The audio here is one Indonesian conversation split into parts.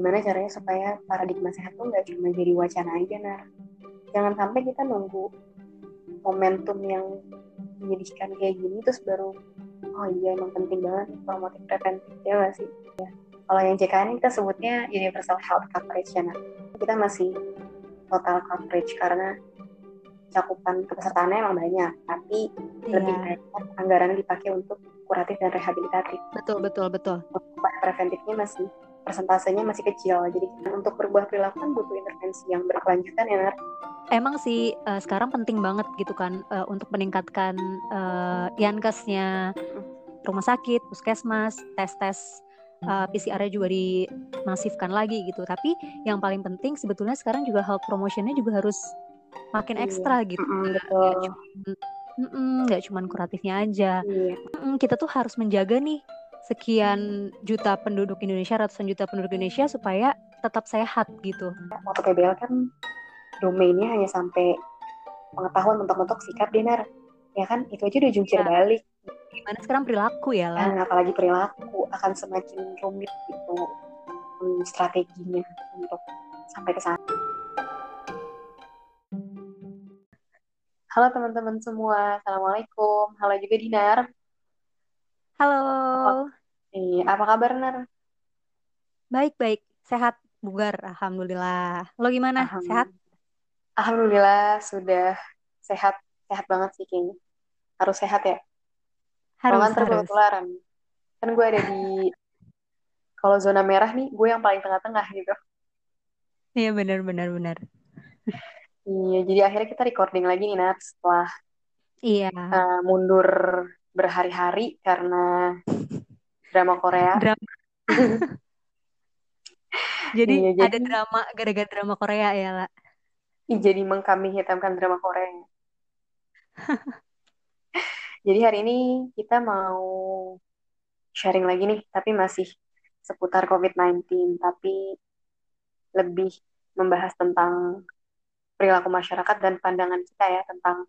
gimana caranya supaya paradigma sehat tuh nggak cuma jadi wacana aja nah jangan sampai kita nunggu momentum yang menyedihkan kayak gini terus baru oh iya emang penting banget promotif preventif ya gak sih ya. kalau yang JKN kita sebutnya universal health coverage ya nah. kita masih total coverage karena cakupan kepesertaannya emang banyak tapi yeah. lebih banyak anggaran dipakai untuk kuratif dan rehabilitatif betul betul betul preventifnya masih persentasenya masih kecil. Jadi untuk berubah perilaku kan butuh intervensi yang berkelanjutan ya Nar. Emang sih uh, sekarang penting banget gitu kan uh, untuk meningkatkan uh, yankesnya. Rumah sakit puskesmas tes tes uh, PCR-nya juga dimasifkan lagi gitu. Tapi yang paling penting sebetulnya sekarang juga health promotionnya juga harus makin iya. ekstra gitu. Nggak cuma kuratifnya aja. Iya. kita tuh harus menjaga nih sekian juta penduduk Indonesia ratusan juta penduduk Indonesia supaya tetap sehat gitu waktu PBL kan domainnya hanya sampai pengetahuan mentok-mentok sikap dinar ya kan itu aja udah jungkir ya. balik gimana sekarang perilaku ya lah nah, apalagi perilaku akan semakin rumit gitu hmm, strateginya untuk sampai ke sana Halo teman-teman semua, Assalamualaikum. Halo juga Dinar. Halo. Apa kabar Nar? Baik-baik, sehat, bugar, Alhamdulillah. Lo gimana, Alhamdulillah. sehat? Alhamdulillah, sudah sehat. Sehat banget sih kayaknya. Harus sehat ya? Harus, Kalau harus. ketularan. Kan gue ada di, kalau zona merah nih, gue yang paling tengah-tengah gitu. Iya, benar-benar. benar. Iya, jadi akhirnya kita recording lagi nih Nat setelah iya. uh, mundur berhari-hari karena drama Korea. Drama. jadi, iya, jadi ada drama gara-gara drama Korea ya lah. Jadi mengkami hitamkan drama Korea. jadi hari ini kita mau sharing lagi nih, tapi masih seputar COVID-19, tapi lebih membahas tentang perilaku masyarakat dan pandangan kita ya tentang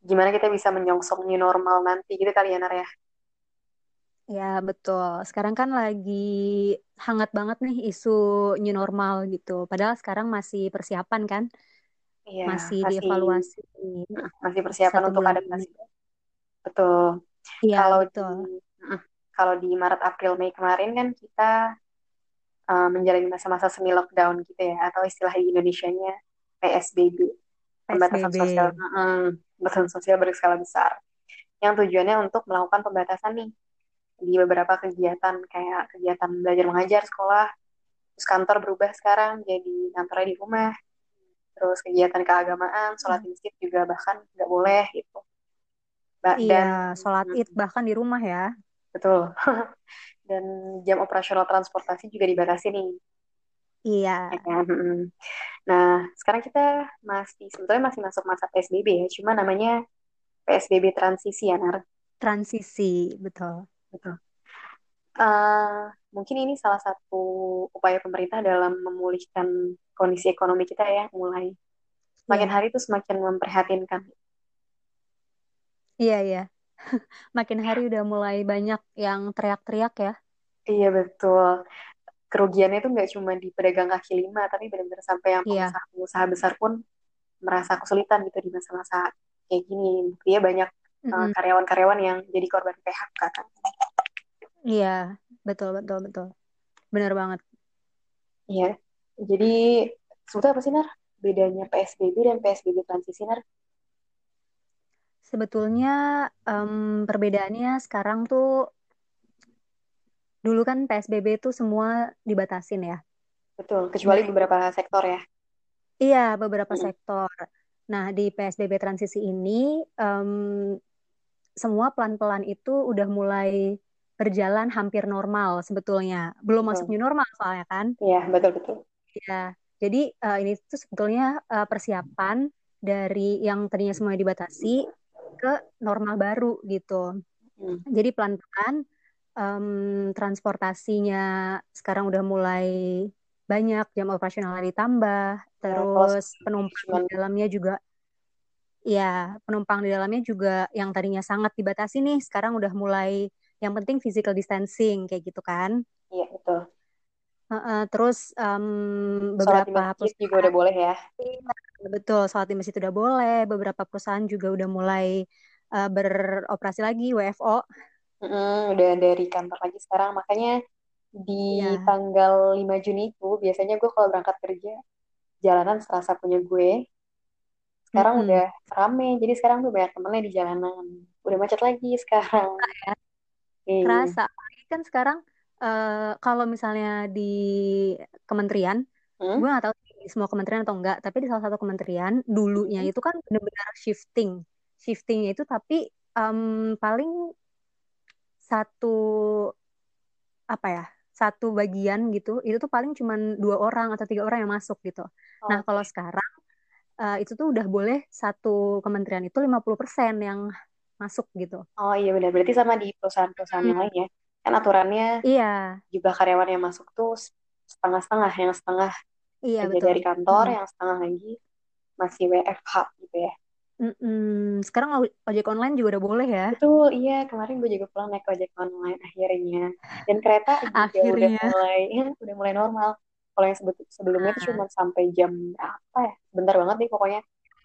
gimana kita bisa menyongsong new normal nanti gitu kali ya Nar ya. Ya betul. Sekarang kan lagi hangat banget nih isu new normal gitu. Padahal sekarang masih persiapan kan? Iya, masih, masih dievaluasi. Masih persiapan untuk adaptasi. Betul. Iya, kalau betul. Di, kalau di Maret April Mei kemarin kan kita uh, menjalani masa-masa semi lockdown gitu ya atau istilah di Indonesia-nya PSBB, pembatasan sosial, pembatasan sosial berskala besar, yang tujuannya untuk melakukan pembatasan nih di beberapa kegiatan kayak kegiatan belajar mengajar sekolah, terus kantor berubah sekarang jadi kantornya di rumah, terus kegiatan keagamaan, sholat hmm. masjid juga bahkan nggak boleh gitu. Ba iya, dan, sholat id bahkan di rumah ya. Betul. dan jam operasional transportasi juga dibatasi nih. Iya. Ya kan? Nah, sekarang kita masih sebetulnya masih masuk masa PSBB ya, cuma namanya PSBB transisi ya, Nar. Transisi, betul. Betul. Uh, mungkin ini salah satu upaya pemerintah dalam memulihkan kondisi ekonomi kita ya, mulai semakin yeah. hari itu semakin memprihatinkan. Iya, iya. Makin hari udah mulai banyak yang teriak-teriak ya. Iya, betul kerugiannya itu nggak cuma di pedagang kaki lima tapi benar-benar sampai yang iya. pengusaha-pengusaha besar pun merasa kesulitan gitu di masa-masa kayak gini dia banyak mm -hmm. uh, karyawan-karyawan yang jadi korban PHK kan iya betul betul betul benar banget iya jadi sebetulnya apa sih Nar bedanya PSBB dan PSBB transisi Nar sebetulnya um, perbedaannya sekarang tuh dulu kan PSBB itu semua dibatasin ya. Betul, kecuali nah, beberapa sektor ya. Iya, beberapa hmm. sektor. Nah, di PSBB transisi ini um, semua pelan-pelan itu udah mulai berjalan hampir normal sebetulnya. Belum betul. masuk new normal soalnya kan? Iya, betul betul. Iya. Jadi uh, ini tuh sebetulnya uh, persiapan dari yang tadinya semua dibatasi ke normal baru gitu. Hmm. Jadi pelan-pelan um, transportasinya sekarang udah mulai banyak jam operasional ditambah ya, terus ya, penumpang di dalamnya juga ya penumpang di dalamnya juga yang tadinya sangat dibatasi nih sekarang udah mulai yang penting physical distancing kayak gitu kan iya betul Uh, uh, terus um, Sholat di beberapa masjid juga udah boleh ya. Iya, betul sholat di masjid udah boleh. Beberapa perusahaan juga udah mulai uh, beroperasi lagi WFO. Mm-mm, udah dari kantor lagi sekarang. Makanya di Iya. tanggal 5 Juni itu biasanya gue kalau berangkat kerja jalanan serasa punya gue. Sekarang Mm-mm. udah rame. Jadi sekarang tuh banyak temennya di jalanan. Udah macet lagi sekarang. Ya, Iya. kerasa. Kan sekarang uh, kalau misalnya di kementerian, Hmm? gue nggak tahu di semua kementerian atau enggak, tapi di salah satu kementerian dulunya Hmm? itu kan benar-benar shifting. Shiftingnya itu tapi um, paling satu apa ya satu bagian gitu itu tuh paling cuma dua orang atau tiga orang yang masuk gitu. Nah kalau sekarang uh, itu tuh udah boleh satu kementerian itu 50% yang masuk gitu. Oh iya benar. Berarti sama di perusahaan-perusahaan yang Hmm, lain ya. Kan aturannya iya, jumlah karyawan yang masuk tuh setengah-setengah. Yang setengah iya kerja betul. dari kantor, Mm-mm. yang setengah lagi masih WFH gitu ya. Mm-mm. Sekarang oj- ojek online juga udah boleh ya. Betul, iya. Kemarin gue juga pulang naik ojek online akhirnya. Dan kereta juga udah mulai, udah mulai normal. Kalau yang sebelumnya itu cuma sampai jam berapa ya? Bentar banget nih pokoknya.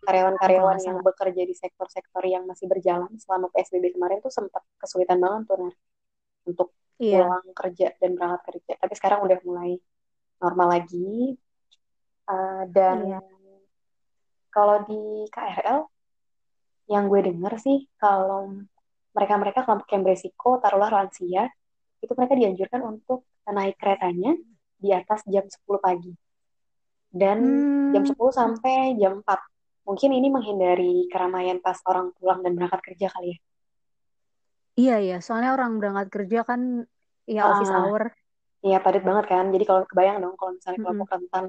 Karyawan-karyawan yang bekerja di sektor-sektor yang masih berjalan selama PSBB kemarin tuh sempat kesulitan banget tuh Nar, untuk Iya, pulang kerja dan berangkat kerja. Tapi sekarang udah mulai normal lagi. Uh, dan iya. kalau di KRL, yang gue denger sih kalau mereka-mereka kelompok yang beresiko, taruhlah lansia, itu mereka dianjurkan untuk naik keretanya di atas jam 10 pagi. Dan jam Hmm, 10 sampai jam 4. Mungkin ini menghindari keramaian pas orang pulang dan berangkat kerja kali ya. iya iya. Soalnya orang berangkat kerja kan ya office Ah, hour. iya padat banget kan. Jadi kalau kebayang dong kalau misalnya Mm-mm. kelompok rentan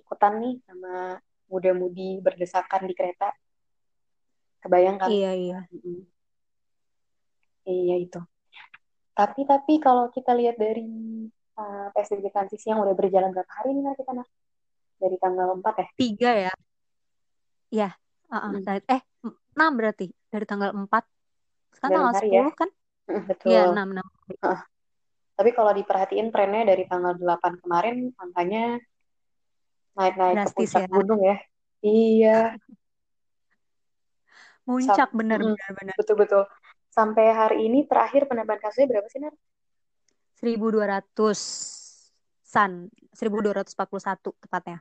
ikutan nih sama muda-mudi berdesakan di kereta, kebayang kan? Iya iya. Mm-mm. Iya itu. Tapi tapi kalau kita lihat dari uh, PSBB transisi yang udah berjalan berapa hari nih kita Nar? Dari tanggal 4 ya? Tiga ya. Iya. Uh-uh. Mm. Dari- Eh, enam berarti. Dari tanggal 4. Sekarang 6 tanggal hari ya? 10 kan? Mm, Iya, betul. 6, 6. Heeh. Tapi kalau diperhatiin trennya dari tanggal 8 kemarin angkanya naik-naik ke puncak ya. gunung ya. Iya, Muncak sam bener mm, bener bener. betul-betul. Sampai hari ini terakhir penambahan kasusnya berapa sih, Nar? 1200 san. 1241 tepatnya.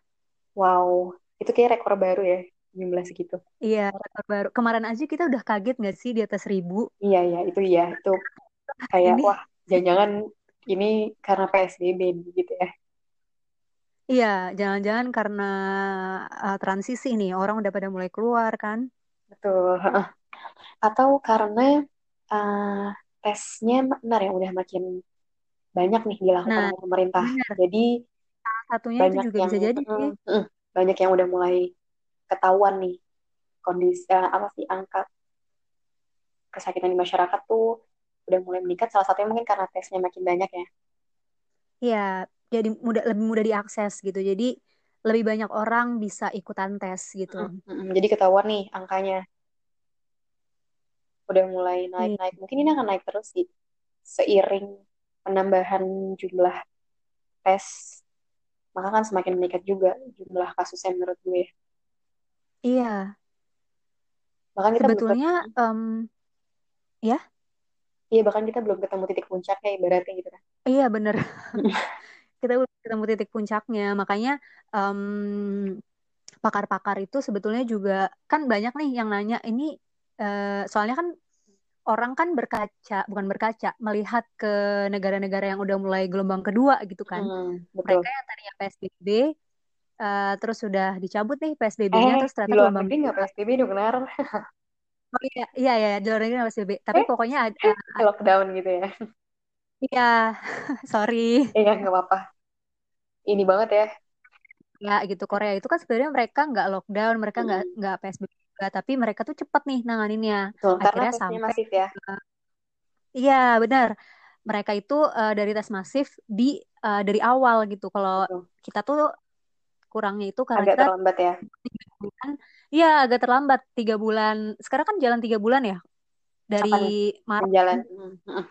Wow, itu kayak rekor baru ya, jumlah segitu. Iya, rekor baru. Kemarin aja kita udah kaget nggak sih di atas 1000? Iya, iya, itu iya. Itu kayak, Ini wah, jangan-jangan ini karena PSBB gitu ya. iya, jangan-jangan karena uh, transisi nih, orang udah pada mulai keluar kan? Betul. Atau karena uh, tesnya benar ya udah makin banyak nih dilakukan Nah, pemerintah. bener. Jadi Salah satunya itu banyak juga yang bisa jadi sih. mm, banyak yang udah mulai ketahuan nih kondisi eh, apa sih angka kesakitan di masyarakat tuh udah mulai meningkat. Salah satunya mungkin karena tesnya makin banyak ya. Iya, jadi mudah lebih mudah diakses gitu. Jadi lebih banyak orang bisa ikutan tes gitu. Mm, mm, mm. Jadi ketahuan nih angkanya udah mulai Iya, naik-naik. Mungkin ini akan naik terus sih seiring penambahan jumlah tes. Maka kan semakin meningkat juga jumlah kasusnya menurut gue. Iya. Bahkan kita belum Sebetulnya, em, ya, iya bahkan kita belum ketemu titik puncaknya ibaratnya gitu kan. iya bener. Kita udah ketemu titik puncaknya. Makanya em, pakar-pakar itu sebetulnya juga kan banyak nih yang nanya ini eh, soalnya kan orang kan berkaca, bukan berkaca, melihat ke negara-negara yang udah mulai gelombang kedua gitu kan. Hmm, Mereka betul. yang tadinya PSBB eh, terus sudah dicabut nih PSBB-nya Eh, terus di ternyata luar gelombang negeri nggak. PSBB dong, benar? Oh iya, iya ya, di luar negeri nggak PSBB. Tapi Eh, pokoknya ada, lockdown gitu ya. iya, sorry, Iya, nggak apa-apa. Ini banget ya. ya gitu. Korea itu kan sebenarnya mereka nggak lockdown, mereka nggak Mm-mm. nggak PSBB juga, tapi mereka tuh cepat nih nanganinnya. Betul, Akhirnya sampai, masif ya. iya benar, mereka itu eh, dari tes masif di eh, dari awal gitu. Kalau kita tuh kurangnya itu karena Agak kita terlambat ya. tiga bulan, iya agak terlambat tiga bulan. Sekarang kan jalan tiga bulan ya dari? Maret Menjalan. kan? Mm, mm.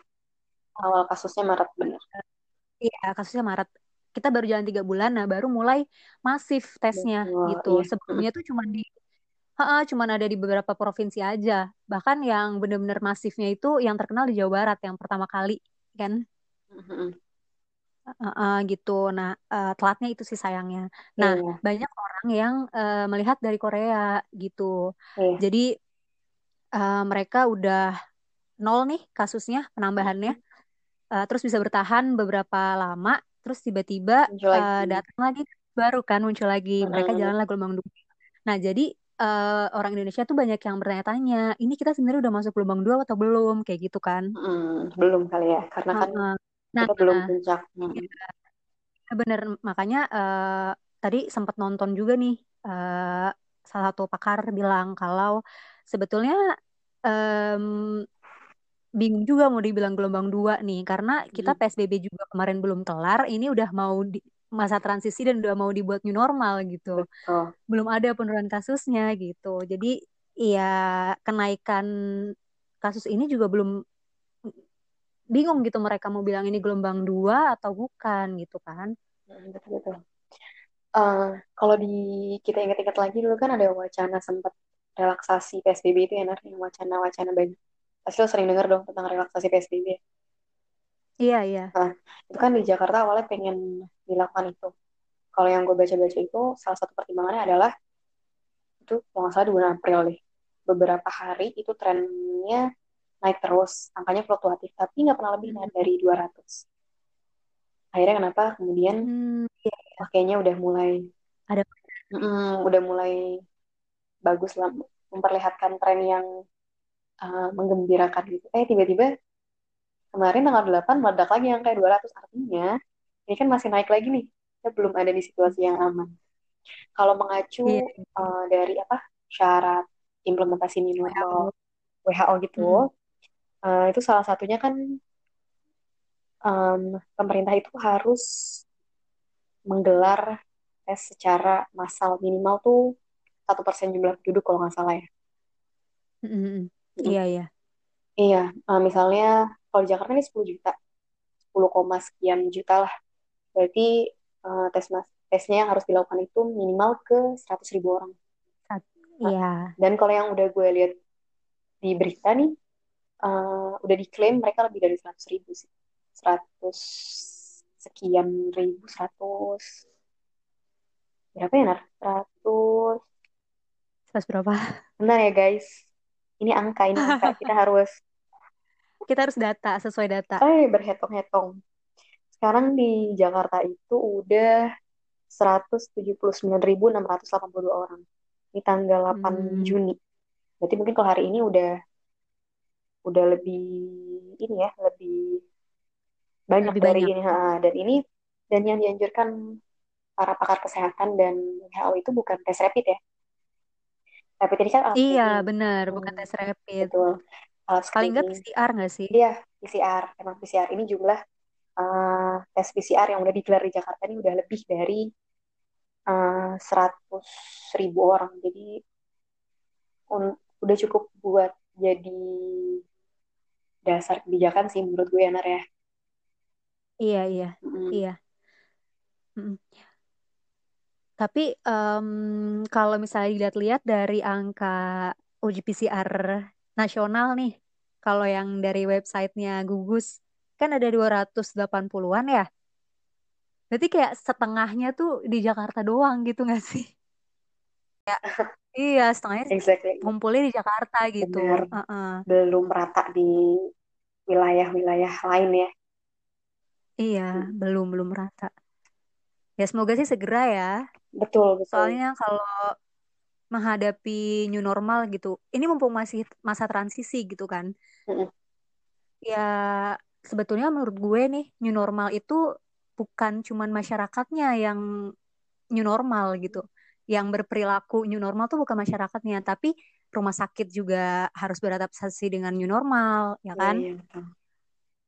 Awal kasusnya Maret, bener. Iya, kasusnya Maret. kita baru jalan tiga bulan, nah baru mulai masif tesnya Betul, gitu. iya. Sebelumnya tuh cuma di Ha, cuman ada di beberapa provinsi aja. Bahkan yang benar-benar masifnya itu yang terkenal di Jawa Barat yang pertama kali kan. Mm-mm. Uh, uh, gitu. Nah, uh, telatnya itu sih sayangnya. Nah, Iya, banyak orang yang uh, melihat dari Korea gitu. iya. Jadi uh, mereka udah nol nih kasusnya penambahannya. Uh, terus bisa bertahan beberapa lama, terus tiba-tiba uh, datang lagi baru kan muncul lagi. Mereka Mm-mm. jalanlah gelombang dua. Nah, jadi uh, orang Indonesia tuh banyak yang bertanya-tanya, ini kita sebenarnya udah masuk gelombang dua atau belum? Kayak gitu kan. Mm, belum kali ya, karena kan Uh, nah, kita belum puncak. Mm. ya bener. Makanya uh, tadi sempat nonton juga nih, uh, salah satu pakar bilang kalau sebetulnya um, bingung juga mau dibilang gelombang dua nih, karena kita Mm. PSBB juga kemarin belum kelar, ini udah mau di masa transisi dan udah mau dibuat new normal gitu. Betul. Belum ada penurunan kasusnya gitu. Jadi ya kenaikan kasus ini juga belum bingung gitu mereka mau bilang ini gelombang dua atau bukan gitu kan. Mm, Betul, betul. Uh, kalau di kita ingat-ingat lagi dulu kan ada wacana sempat relaksasi PSBB itu ya, Nar, yang wacana-wacana banyak. Pasti lo sering dengar dong tentang relaksasi PSBB. Iya, iya. Nah, itu kan di Jakarta awalnya pengen dilakukan itu. Kalau yang gue baca-baca itu, salah satu pertimbangannya adalah, itu kalau nggak salah di bulan April deh. Beberapa hari itu trennya naik terus, angkanya fluktuatif, tapi nggak pernah lebih naik dari 200. Akhirnya kenapa? Kemudian Hmm, iya. kayaknya udah mulai, Ada mm, udah mulai bagus lah, memperlihatkan tren yang uh, menggembirakan gitu. Eh, tiba-tiba kemarin tanggal 8 meledak lagi yang kayak 200 artinya ini kan masih naik lagi nih kita belum ada di situasi yang aman kalau mengacu iya. uh, dari apa syarat implementasi new normal WHO gitu Hmm. Uh, itu salah satunya kan um, pemerintah itu harus menggelar tes secara massal minimal tuh satu persen jumlah penduduk kalau nggak salah ya Mm. Iya, iya. iya uh, misalnya kalau di Jakarta ini 10 juta 10, koma sekian juta lah berarti uh, tes mas tesnya yang harus dilakukan itu minimal ke 100 ribu orang Sat- Nah, Iya. dan kalau yang udah gue lihat di berita nih uh, udah diklaim mereka lebih dari 100 ribu sih 100 sekian ribu 100 berapa ya Nar? 100 Terus berapa? benar ya guys ini angka ini angka kita harus Kita harus data, sesuai data. eh berhitung-hitung sekarang di Jakarta itu udah 179.682 orang di tanggal 8 Hmm. Juni berarti mungkin kalau hari ini udah udah lebih ini ya lebih banyak Lebih dari banyak. ini ha. dan ini dan yang dianjurkan para pakar kesehatan dan WHO itu bukan tes rapid ya rapid ini kan Iya, benar, bukan Hmm, tes rapid. betul alat Paling nggak PCR nggak sih? iya PCR emang PCR ini jumlah uh, tes PCR yang udah digelar di Jakarta ini udah lebih dari uh, 100 ribu orang jadi un- udah cukup buat jadi dasar kebijakan sih menurut gue ya Nar ya Iya, iya, Mm-mm. iya. Mm. Tapi em, kalau misalnya dilihat-lihat dari angka uji PCR nasional nih, kalau yang dari websitenya Gugus, kan ada 280-an ya. Berarti kayak setengahnya tuh di Jakarta doang gitu nggak sih? Ya, iya, setengahnya exactly ngumpulnya di Jakarta gitu. benar Uh-uh. belum rata di wilayah-wilayah lain ya Iya, Mm. belum belum rata. Ya semoga sih segera ya. betul betul Soalnya kalau menghadapi new normal gitu, ini mumpung masih masa transisi gitu kan. Mm-mm. Ya sebetulnya menurut gue nih new normal itu bukan cuman masyarakatnya yang new normal gitu. Yang berperilaku new normal tuh bukan masyarakatnya, tapi rumah sakit juga harus beradaptasi dengan new normal, ya iya kan? iya betul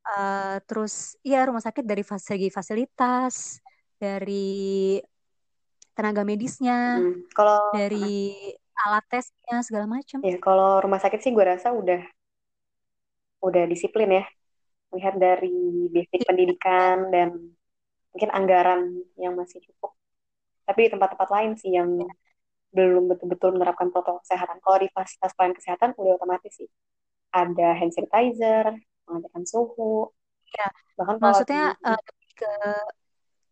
Eh, terus ya rumah sakit dari segi fasilitas, dari tenaga medisnya, Mm. kalau dari alat tesnya segala macam. ya kalau rumah sakit sih gue rasa udah udah disiplin ya lihat dari basic Iya, pendidikan dan mungkin anggaran yang masih cukup tapi di tempat-tempat lain sih yang belum betul-betul menerapkan protokol kesehatan. Kalau di fasilitas pelayanan kesehatan udah otomatis sih. Ada hand sanitizer pengecekan suhu. Ya bahkan maksudnya di, uh, ke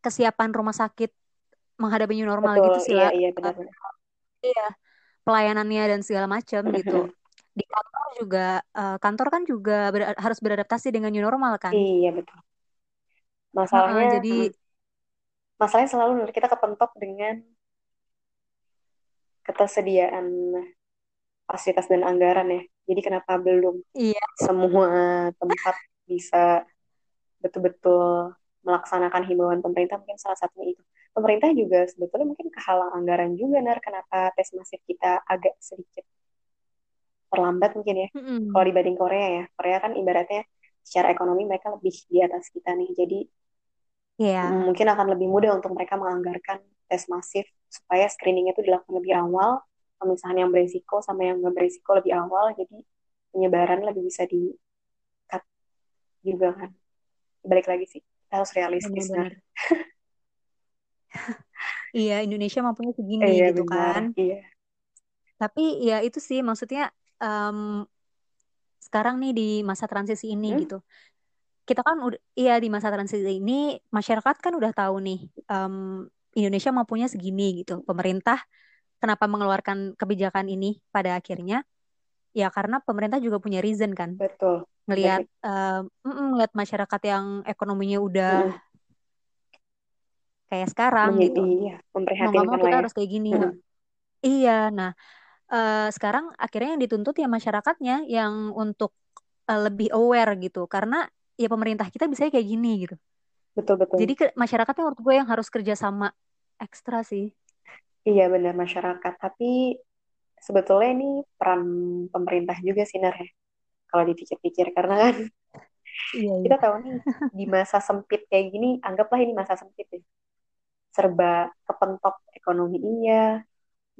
kesiapan rumah sakit menghadapi new normal betul, gitu sih iya, iya benar, benar. iya pelayanannya dan segala macam gitu. Di kantor juga uh, kantor kan juga ber harus beradaptasi dengan new normal kan? Iya betul. Masalahnya uh, jadi masalahnya selalu kita kepentok dengan ketersediaan fasilitas dan anggaran ya. Jadi kenapa belum iya. semua tempat bisa betul-betul melaksanakan himbauan pemerintah? Mungkin salah satunya itu. Pemerintah juga sebetulnya mungkin kehalang anggaran juga nar. Kenapa tes masif kita agak sedikit terlambat mungkin ya? Mm -hmm. kalau dibanding Korea ya. Korea kan ibaratnya secara ekonomi mereka lebih di atas kita nih. Jadi yeah. mungkin akan lebih mudah untuk mereka menganggarkan tes masif supaya screening itu dilakukan lebih awal pemisahan yang berisiko sama yang nggak berisiko lebih awal jadi penyebaran lebih bisa di cut juga kan. Balik lagi sih kita harus realistis benar, iya Indonesia mampunya segini eh, iya, gitu benar, kan. Iya. Tapi ya itu sih maksudnya um, sekarang nih di masa transisi ini hmm? gitu. Kita kan udah iya di masa transisi ini masyarakat kan udah tahu nih um, Indonesia mampunya segini gitu pemerintah kenapa mengeluarkan kebijakan ini pada akhirnya ya karena pemerintah juga punya reason kan betul ngelihat uh, ngelihat masyarakat yang ekonominya udah mm. kayak sekarang Menjadi, gitu iya, mau mau kita ya. harus kayak gini mm. iya nah uh, sekarang akhirnya yang dituntut ya masyarakatnya yang untuk uh, lebih aware gitu karena ya pemerintah kita bisa kayak gini gitu. Betul betul. Jadi ke, masyarakatnya menurut gue yang harus kerja sama ekstra sih. Iya benar masyarakat. Tapi sebetulnya ini peran pemerintah juga sih Nar ya. Kalau dipikir-pikir karena kan iya, iya. kita tahu nih di masa sempit kayak gini, anggaplah ini masa sempit ya. Serba kepentok ekonomi iya,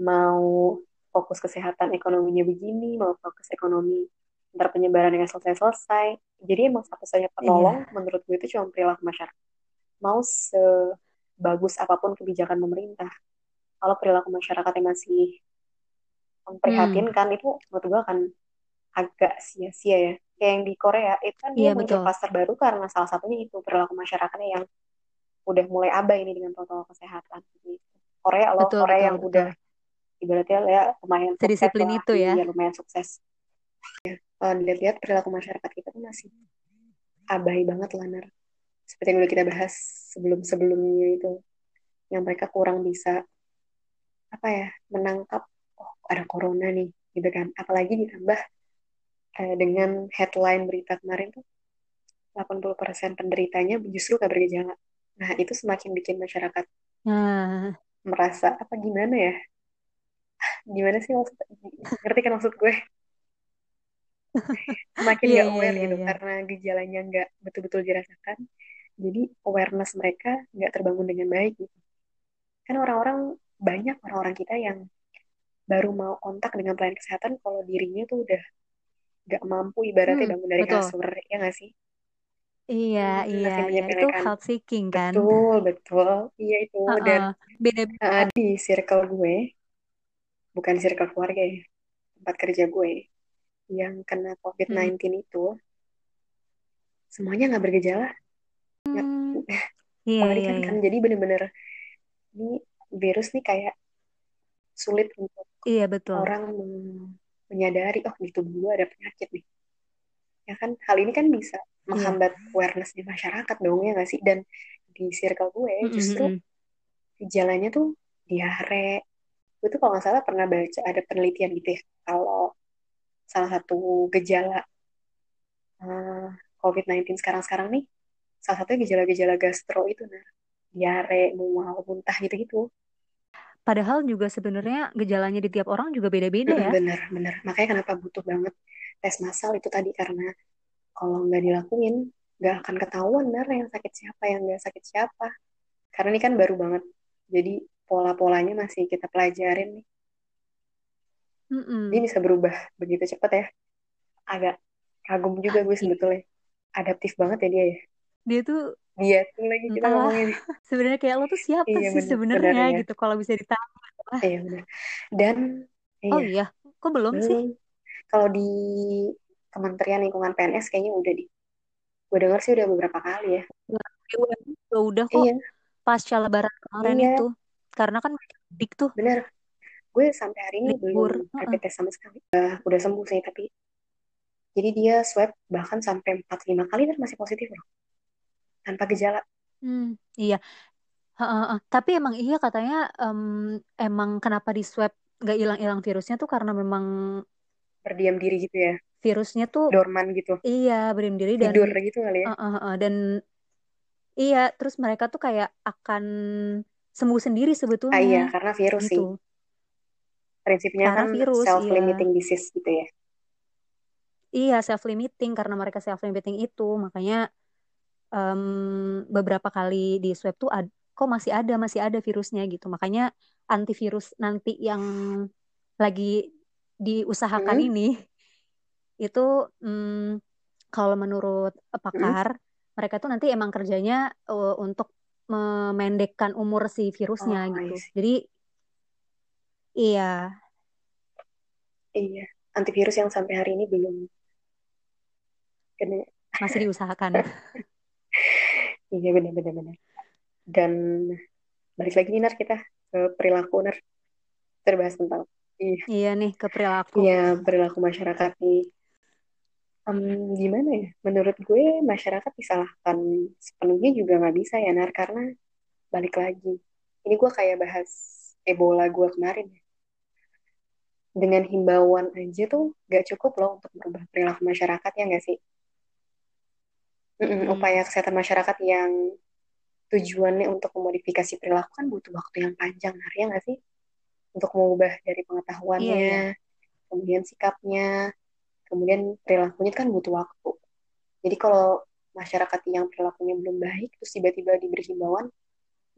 mau fokus kesehatan ekonominya begini, mau fokus ekonomi ntar penyebaran yang selesai-selesai. Jadi emang satu-satunya penolong yeah. menurut gue itu cuma perilaku masyarakat. Mau sebagus apa pun kebijakan pemerintah, kalau perilaku masyarakatnya masih memprihatinkan hmm. itu menurut gue akan agak sia-sia ya. Kayak yang di Korea itu kan dia yeah, muncul pasar baru karena salah satunya itu perilaku masyarakatnya yang udah mulai abai ini dengan protokol kesehatan. Gitu. Korea loh, betul, Korea betul, yang betul. udah ibaratnya ya lumayan sukses lah, itu ya. ya lumayan sukses ya kalau dilihat-lihat perilaku masyarakat kita tuh masih abai banget lah Nar. seperti yang udah kita bahas sebelum-sebelumnya itu yang mereka kurang bisa apa ya menangkap oh ada corona nih gitu kan. Apalagi ditambah eh, dengan headline berita kemarin tuh 80% penderitanya justru gak bergejala. Nah itu semakin bikin masyarakat hmm. merasa apa gimana ya? Gimana sih maksud ngerti kan maksud gue? Semakin yeah, gak aware yeah, gitu yeah. karena gejalanya nggak betul-betul dirasakan jadi awareness mereka nggak terbangun dengan baik gitu kan orang-orang banyak orang-orang kita yang baru mau kontak dengan pelayan kesehatan kalau dirinya tuh udah nggak mampu ibaratnya hmm, bangun dari betul. kasur ya nggak sih Iya, iya, iya. Itu help seeking kan. Betul, betul. Iya itu. Uh -uh. Dan beda-beda. Uh, di circle gue, bukan circle keluarga ya, tempat kerja gue, yang kena COVID-19 hmm. itu semuanya nggak bergejala. Hmm. Iya, iya, kan, iya. Jadi bener-bener ini virus nih kayak sulit untuk iya, betul. orang menyadari oh di tubuh gue ada penyakit nih. Ya kan hal ini kan bisa iya. menghambat yeah. awareness di masyarakat dong ya nggak sih? Dan di circle gue mm -hmm. justru gejalanya tuh diare. Gue tuh kalau nggak salah pernah baca ada penelitian gitu ya kalau salah satu gejala uh, COVID-19 sekarang-sekarang nih, salah satunya gejala-gejala gastro itu, nah, diare, mual, muntah gitu-gitu. Padahal juga sebenarnya gejalanya di tiap orang juga beda-beda ya. Bener, bener. Makanya kenapa butuh banget tes massal itu tadi karena kalau nggak dilakuin nggak akan ketahuan bener yang sakit siapa yang nggak sakit siapa. Karena ini kan baru banget. Jadi pola-polanya masih kita pelajarin nih. Mm-mm. Dia bisa berubah begitu cepat ya. Agak kagum juga gue sebetulnya. Adaptif banget ya dia ya. Dia tuh dia tuh lagi kita entahlah ngomongin. sebenarnya kayak lo tuh siapa iya, sih sebenarnya ya. gitu kalau bisa ditanya iya benar dan iya, oh iya kok belum belum. sih kalau di Kementerian Lingkungan PNS kayaknya udah di gue dengar sih udah beberapa kali ya. Udah, udah kok iya. pasca lebaran kemarin Iya. itu. Karena kan dik tuh. Bener. Gue sampai hari ini Libur, belum rapid test sama sekali. Uh, udah sembuh sih tapi. Jadi dia swab bahkan sampai 4-5 kali dan masih positif loh tanpa gejala. Hmm, iya. Heeh, heeh. Tapi emang iya katanya em, emang kenapa di swab nggak hilang-hilang virusnya tuh karena memang berdiam diri gitu ya? virusnya tuh dorman gitu? iya berdiam diri dan tidur gitu kali ya? Uh, uh, uh, dan iya terus mereka tuh kayak akan sembuh sendiri sebetulnya ah iya karena virus sih. Gitu. prinsipnya Karena kan virus, self limiting disease gitu ya? Iya self limiting karena mereka self limiting itu. Makanya em, beberapa kali di swab tuh ad- kok masih ada masih ada virusnya gitu. Makanya antivirus nanti yang lagi diusahakan Hmm. ini itu mm, kalau menurut pakar mereka tuh nanti emang kerjanya uh, untuk memendekkan umur si virusnya Oh, gitu. jadi iya. Iya antivirus yang sampai hari ini belum masih diusahakan iya benar benar benar dan balik lagi nih Nar kita ke perilaku Nar. Terbahas tentang iya iya nih ke perilaku. Iya perilaku masyarakat nih. Em, gimana ya? Menurut gue masyarakat disalahkan sepenuhnya juga nggak bisa ya Nar karena balik lagi. Ini gue kayak bahas Ebola gue kemarin ya. Dengan himbauan aja tuh gak cukup loh untuk merubah perilaku masyarakat ya nggak sih Mm-mm, Hmm. upaya kesehatan masyarakat yang tujuannya untuk memodifikasi perilaku kan butuh waktu yang panjang, Nar, ya nggak sih? Untuk mengubah dari iya iya pengetahuannya, kemudian sikapnya, kemudian perilakunya kan butuh waktu. Jadi kalau masyarakat yang perilakunya belum baik, terus tiba-tiba diberi himbauan,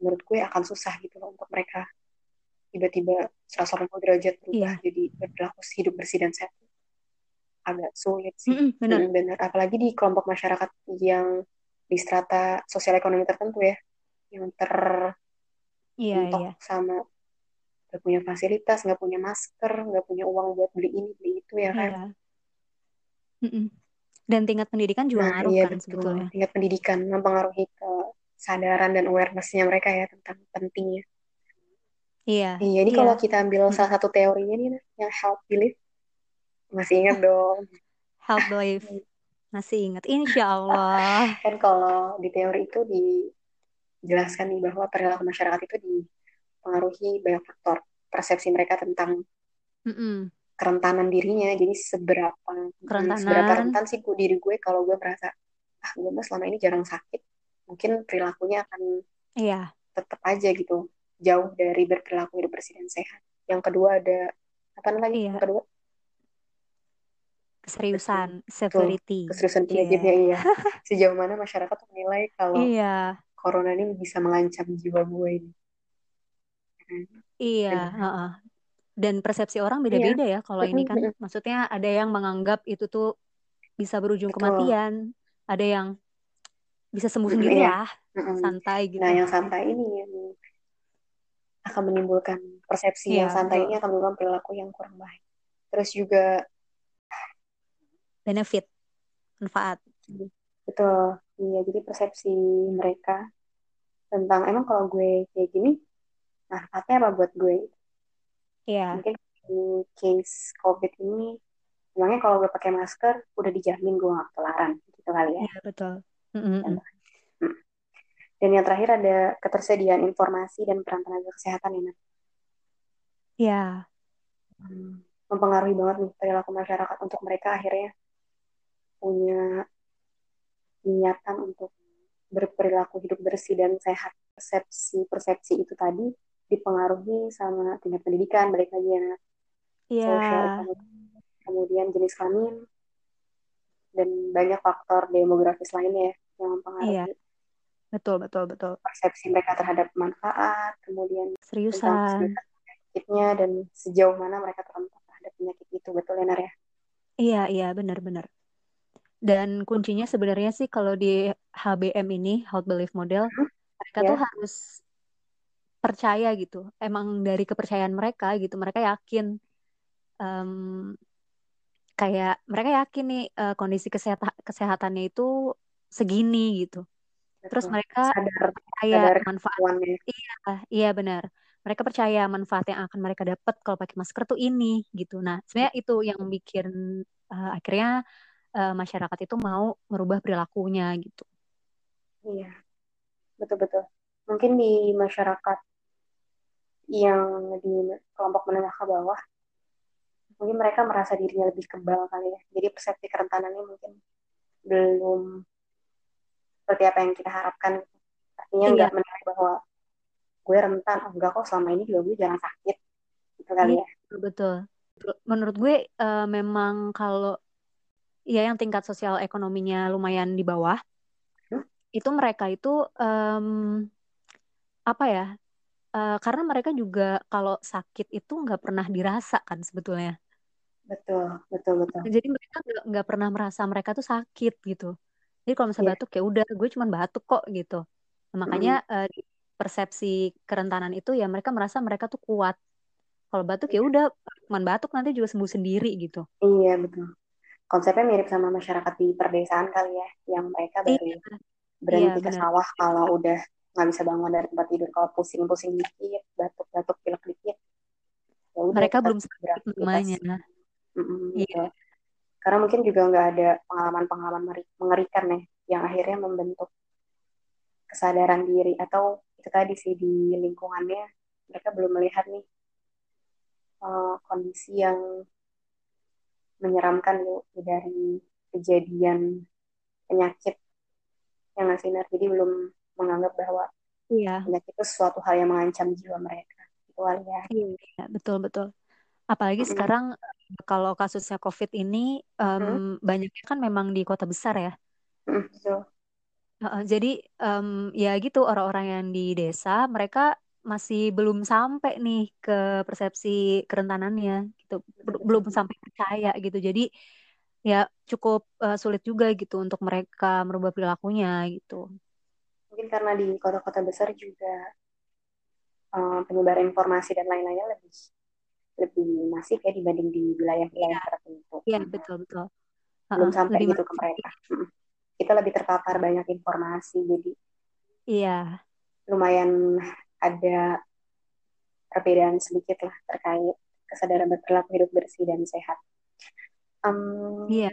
menurut gue akan susah gitu loh untuk mereka tiba-tiba 180 derajat berubah iya jadi berperilaku hidup bersih dan sehat. Agak sulit sih. Mm-mm, benar Mm, benar. Apalagi di kelompok masyarakat yang di strata sosial ekonomi tertentu ya, yang terbentuk iya iya sama nggak punya fasilitas, nggak punya masker, nggak punya uang buat beli ini, beli itu ya kan. iya Mm-mm. dan tingkat pendidikan juga Nah, ngaruh iya kan betul. sebetulnya Tingkat pendidikan mempengaruhi kesadaran dan awareness-nya mereka ya tentang pentingnya. iya Iya, ini iya kalau kita ambil salah satu teorinya nih, yang help belief, masih ingat dong. help belief masih ingat insya Allah Kan kalau di teori itu dijelaskan nih bahwa perilaku masyarakat itu dipengaruhi banyak faktor. Persepsi mereka tentang Mm-mm. kerentanan dirinya. Jadi seberapa seberapa kerentanan rentan sih diri gue kalau gue merasa ah gue mah selama ini jarang sakit, mungkin perilakunya akan iya tetap aja gitu jauh dari berperilaku hidup bersih dan sehat. Yang kedua ada apa lagi? iya Yang kedua keseriusan betul severity keseriusan penyakitnya iya. Sejauh mana masyarakat menilai kalau iya corona ini bisa mengancam jiwa gue ini. iya Benar. heeh. dan persepsi orang Iya. beda-beda ya kalau ini kan maksudnya ada yang menganggap itu tuh bisa berujung Betul. kematian ada yang bisa sembuh sendiri iya. lah santai gitu Nah, yang santai ini yang akan menimbulkan persepsi yang iya santai betul ini akan menimbulkan perilaku yang kurang baik. Terus juga benefit manfaat betul, iya jadi persepsi mereka tentang emang kalau gue kayak gini manfaatnya apa buat gue? iya Mungkin di case COVID ini emangnya kalau gue pakai masker udah dijamin gue gak ketularan gitu kali ya. iya betul Mm-mm. Hmm. Dan yang terakhir ada ketersediaan informasi dan peran tenaga kesehatan ya, iya Hmm, mempengaruhi banget nih perilaku masyarakat untuk mereka akhirnya punya niatan untuk berperilaku hidup bersih dan sehat. Persepsi-persepsi itu tadi dipengaruhi sama tingkat pendidikan, balik lagi ya, iya. Sosial kemudian jenis kelamin, dan banyak faktor demografis lainnya ya yang iya. Mempengaruhi betul betul betul. persepsi mereka terhadap manfaat, kemudian seriusan. penyakitnya dan sejauh mana mereka terhadap terhadap penyakit itu. Betul ya Nar ya? Iya iya. Benar-benar dan kuncinya sebenarnya sih kalau di HBM ini Health Belief Model hmm? mereka yeah. tuh harus percaya gitu. Emang dari kepercayaan mereka gitu mereka yakin um, kayak mereka yakin nih uh, kondisi kesehatan kesehatannya itu segini gitu. Terus mereka sadar, percaya sadar manfaat iya iya benar. Mereka percaya manfaat yang akan mereka dapat kalau pakai masker tuh ini gitu. Nah sebenarnya itu yang bikin uh, akhirnya uh, masyarakat itu mau merubah perilakunya gitu. Iya, betul-betul. Mungkin di masyarakat yang di kelompok menengah ke bawah, mungkin mereka merasa dirinya lebih kebal kali ya. Jadi persepsi kerentanannya mungkin belum seperti apa yang kita harapkan. Artinya iya. nggak menilai bahwa gue rentan, oh, enggak kok selama ini juga gue jarang sakit. Gitu kali iya, ya. Betul. Menurut gue uh, memang kalau ya yang tingkat sosial ekonominya lumayan di bawah hmm? itu mereka itu um, apa ya uh, karena mereka juga kalau sakit itu nggak pernah dirasa kan sebetulnya betul betul betul jadi mereka nggak pernah merasa mereka tuh sakit gitu jadi kalau misalnya yeah. batuk ya udah gue cuma batuk kok gitu nah, makanya mm. uh, persepsi kerentanan itu ya mereka merasa mereka tuh kuat kalau batuk ya iya. udah cuma batuk nanti juga sembuh sendiri gitu iya betul konsepnya mirip sama masyarakat di perdesaan kali ya, yang mereka baru iya. berhenti iya, ke sawah kalau udah nggak bisa bangun dari tempat tidur, kalau pusing-pusing dikit, batuk-batuk, pilek dikit, ya udah mereka belum sakit namanya. Mm -mm, iya. Gitu. Karena mungkin juga nggak ada pengalaman-pengalaman mengerikan ya, yang akhirnya membentuk kesadaran diri atau itu tadi sih di lingkungannya mereka belum melihat nih uh, kondisi yang menyeramkan yuk dari kejadian penyakit yang ngasih jadi belum menganggap bahwa iya. penyakit itu suatu hal yang mengancam jiwa mereka itu ya iya betul betul apalagi mm -hmm. sekarang kalau kasusnya covid ini um, mm -hmm. banyaknya kan memang di kota besar ya mm -hmm. betul. Uh, jadi um, ya gitu orang-orang yang di desa mereka masih belum sampai nih ke persepsi kerentanannya gitu. Belum sampai percaya gitu. Jadi ya cukup uh, sulit juga gitu untuk mereka merubah perilakunya gitu. Mungkin karena di kota-kota besar juga uh, penyebaran informasi dan lain-lainnya lebih lebih masif ya dibanding di wilayah-wilayah ya. tertentu. Iya betul betul. Belum uh, sampai gitu ke mereka. Kita lebih terpapar banyak informasi jadi iya. lumayan ada perbedaan sedikit lah terkait kesadaran berperilaku hidup bersih dan sehat. Um, iya.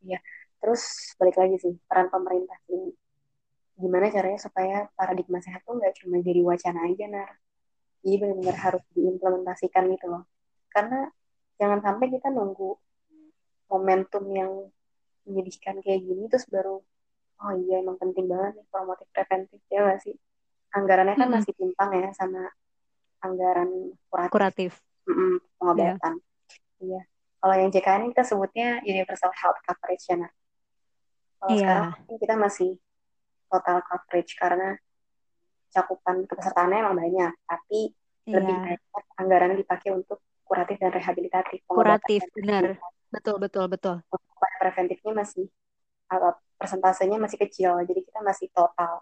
Iya. Terus balik lagi sih peran pemerintah ini. Gimana caranya supaya paradigma sehat tuh nggak cuma jadi wacana aja nar. Jadi benar-benar harus diimplementasikan gitu loh. Karena jangan sampai kita nunggu momentum yang menyedihkan kayak gini terus baru oh iya emang penting banget nih promotif preventif ya gak sih anggarannya kan mm -hmm. masih timpang ya sama anggaran kuratif, kuratif. Mm -mm, pengobatan. Iya. Yeah. Kalau yang JKN kita sebutnya Universal Health Coverage ya. Nah. Kalau yeah. sekarang kita masih total coverage karena cakupan kepesertaannya emang banyak, tapi yeah. lebih banyak anggaran dipakai untuk kuratif dan rehabilitatif. Kuratif, benar. Betul, betul, betul. Preventifnya masih persentasenya masih kecil, jadi kita masih total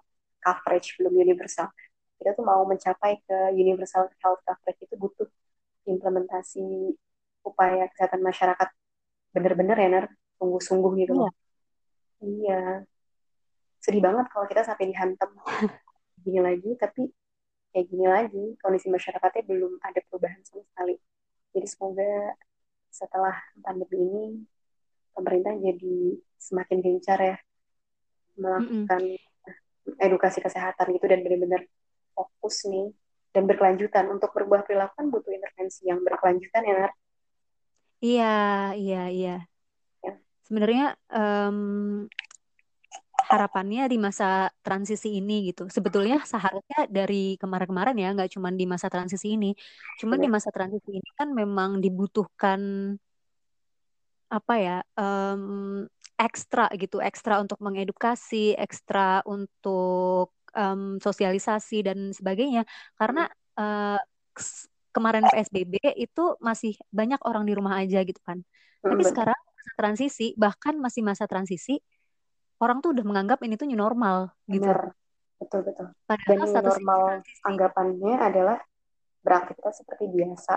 coverage belum universal. Kita tuh mau mencapai ke universal health coverage itu butuh implementasi upaya kesehatan masyarakat. Bener-bener ya ner? Sungguh-sungguh gitu iya. iya. Sedih banget kalau kita sampai dihantam. Gini lagi tapi kayak gini lagi kondisi masyarakatnya belum ada perubahan sama sekali. Jadi semoga setelah pandemi ini pemerintah jadi semakin gencar ya melakukan mm -mm edukasi kesehatan gitu dan benar-benar fokus nih dan berkelanjutan untuk berubah perilaku kan butuh intervensi yang berkelanjutan ya Nar? Iya iya iya. Ya. Sebenarnya um, harapannya di masa transisi ini gitu. Sebetulnya seharusnya dari kemarin-kemarin ya, nggak cuma di masa transisi ini. Cuman ya. di masa transisi ini kan memang dibutuhkan apa ya um, ekstra gitu, ekstra untuk mengedukasi, ekstra untuk um, sosialisasi dan sebagainya. Karena uh, kemarin PSBB itu masih banyak orang di rumah aja gitu kan. Tapi sekarang masa transisi bahkan masih masa transisi orang tuh udah menganggap ini tuh new normal gitu. Benar. betul betul. Padahal dan new normal anggapannya adalah beraktivitas seperti biasa.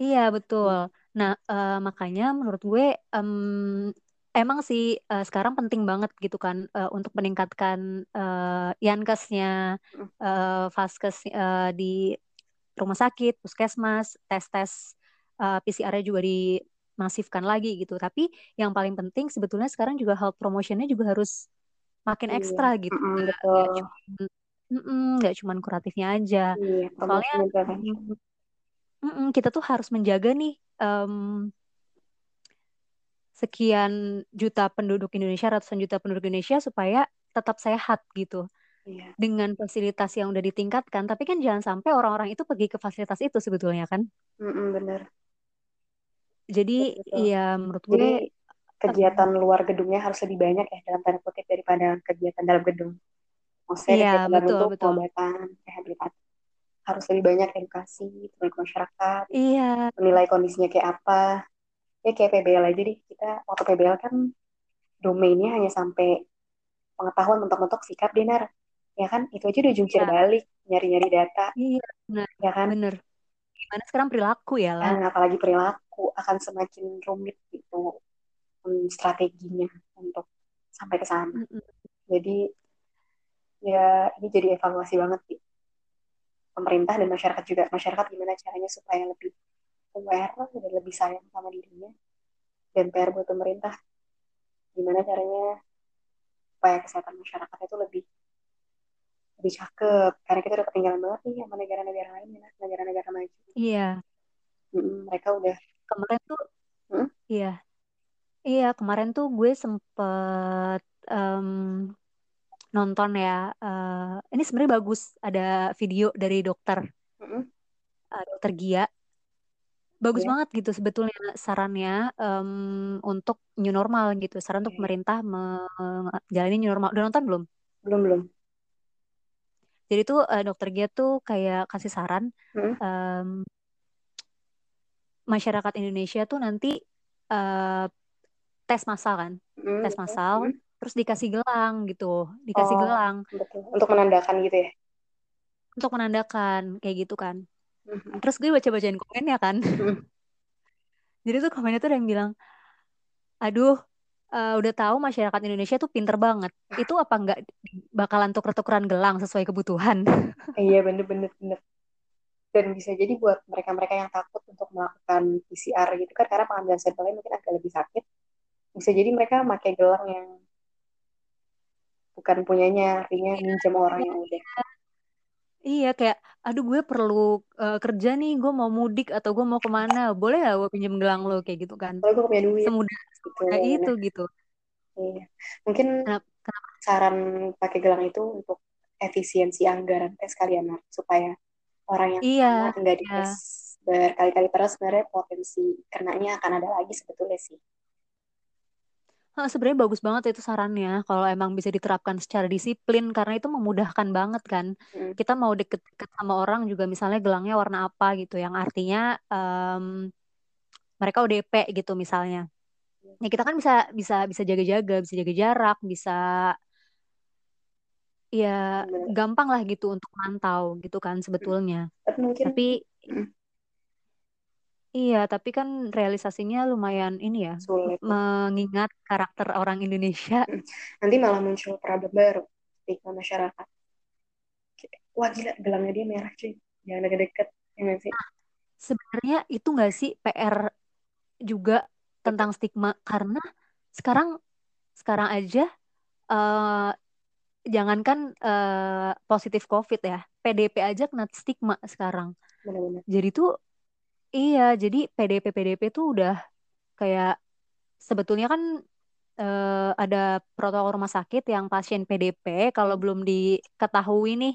Iya betul. Nah uh, makanya menurut gue um, emang sih uh, sekarang penting banget gitu kan uh, untuk meningkatkan uh, yankesnya, uh, faskes uh, di rumah sakit, puskesmas, tes-tes uh, PCR-nya juga dimasifkan lagi gitu. Tapi yang paling penting sebetulnya sekarang juga health promotionnya juga harus makin iya. ekstra gitu. Mm, betul. Gak cuman, cuma kuratifnya aja. Iya, Soalnya mm, mm, kita tuh harus menjaga nih um, sekian juta penduduk Indonesia, ratusan juta penduduk Indonesia supaya tetap sehat gitu. Iya. Dengan fasilitas yang udah ditingkatkan, tapi kan jangan sampai orang-orang itu pergi ke fasilitas itu sebetulnya kan? Mm-mm, bener. Jadi iya menurut gue Jadi, kegiatan uh, luar gedungnya harus lebih banyak ya dalam tanda kutip daripada kegiatan dalam gedung. Maksudnya iya, kegiatan betul, untuk betul. pengobatan, rehabilitasi harus lebih banyak edukasi ke masyarakat, iya. menilai kondisinya kayak apa, ya kayak PBL aja deh. Kita waktu PBL kan domainnya hanya sampai pengetahuan mentok-mentok sikap dinar ya kan? Itu aja udah jungkir ya. balik nyari-nyari data. Iya benar. Ya kan? Bener gimana sekarang perilaku ya lah nah, apalagi perilaku akan semakin rumit gitu um, strateginya untuk sampai ke sana. Mm -hmm. jadi ya ini jadi evaluasi banget sih. Pemerintah dan masyarakat juga. Masyarakat gimana caranya supaya lebih aware dan lebih sayang sama dirinya dan PR buat pemerintah. Gimana caranya supaya kesehatan masyarakat itu lebih lebih cakep? Karena kita udah ketinggalan banget nih sama negara-negara lain ya negara-negara maju. Iya. Mm mereka udah kemarin tuh hmm? iya. Iya kemarin tuh gue sempet um, nonton ya uh, ini sebenarnya bagus ada video dari dokter. Mm-hmm. uh, dokter Gia bagus yeah. banget gitu sebetulnya sarannya um, untuk new normal gitu. Saran untuk pemerintah menjalani new normal. Udah nonton belum? Belum belum. Jadi tuh uh, dokter Gia tuh kayak kasih saran hmm? um, masyarakat Indonesia tuh nanti uh, tes massal kan? Hmm, tes massal hmm. terus dikasih gelang gitu. Dikasih oh, gelang. Betul. untuk menandakan gitu ya? Untuk menandakan kayak gitu kan Terus gue baca-bacain komennya kan. Jadi tuh komennya tuh ada yang bilang, aduh, uh, udah tahu masyarakat Indonesia tuh pinter banget. Itu apa nggak bakalan tuker-tukeran gelang sesuai kebutuhan? iya bener-bener bener. Dan bisa jadi buat mereka-mereka yang takut untuk melakukan PCR gitu kan karena pengambilan sampelnya mungkin agak lebih sakit. Bisa jadi mereka pakai gelang yang bukan punyanya, artinya minjem orang yang udah Iya kayak, aduh gue perlu uh, kerja nih, gue mau mudik atau gue mau ke mana, boleh gak gue pinjam gelang lo kayak gitu kan? Kalau gue punya duit. Semudah, semudah gitu, itu gitu. Iya. Mungkin kenapa, kenapa? saran pakai gelang itu untuk efisiensi anggaran tes kalian supaya orang yang iya, nggak iya. dites berkali-kali terus sebenarnya potensi kenanya akan ada lagi sebetulnya sih sebenarnya bagus banget itu sarannya kalau emang bisa diterapkan secara disiplin karena itu memudahkan banget kan. Hmm. Kita mau deket-deket sama orang juga misalnya gelangnya warna apa gitu yang artinya um, mereka ODP gitu misalnya. Ya kita kan bisa bisa bisa jaga-jaga, bisa jaga jarak, bisa ya gampang lah gitu untuk mantau gitu kan sebetulnya. Mungkin, Tapi Iya, tapi kan realisasinya lumayan ini ya, Sulit. mengingat karakter orang Indonesia. Nanti malah muncul problem baru di masyarakat. Wah gila, gelangnya dia merah cuy. Jangan deket-deket. Ya sih? Nah, sebenarnya itu nggak sih PR juga tentang stigma karena sekarang sekarang aja uh, jangankan uh, positif COVID ya, PDP aja kena stigma sekarang. Benar-benar. Jadi tuh Iya, jadi PDP PDP tuh udah kayak sebetulnya kan uh, ada protokol rumah sakit yang pasien PDP kalau belum diketahui nih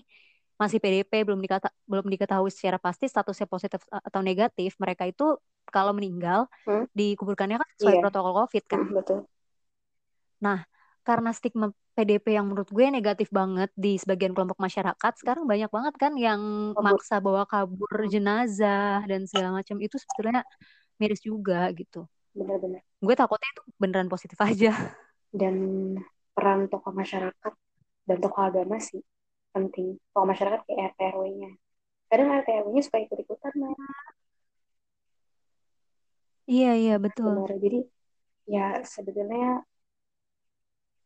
masih PDP belum dikata belum diketahui secara pasti statusnya positif atau negatif, mereka itu kalau meninggal hmm? dikuburkannya kan sesuai iya. protokol COVID kan. Hmm, betul. Nah, karena stigma PDP yang menurut gue negatif banget di sebagian kelompok masyarakat sekarang banyak banget kan yang kabur. maksa bawa kabur jenazah dan segala macam. Itu sebetulnya miris juga gitu. Benar-benar gue takutnya itu beneran positif aja. Dan peran tokoh masyarakat dan tokoh agama sih penting. Tokoh masyarakat kayak RT RW-nya kadang RT RW-nya suka ikut-ikutan nah iya iya betul. Benar jadi ya sebetulnya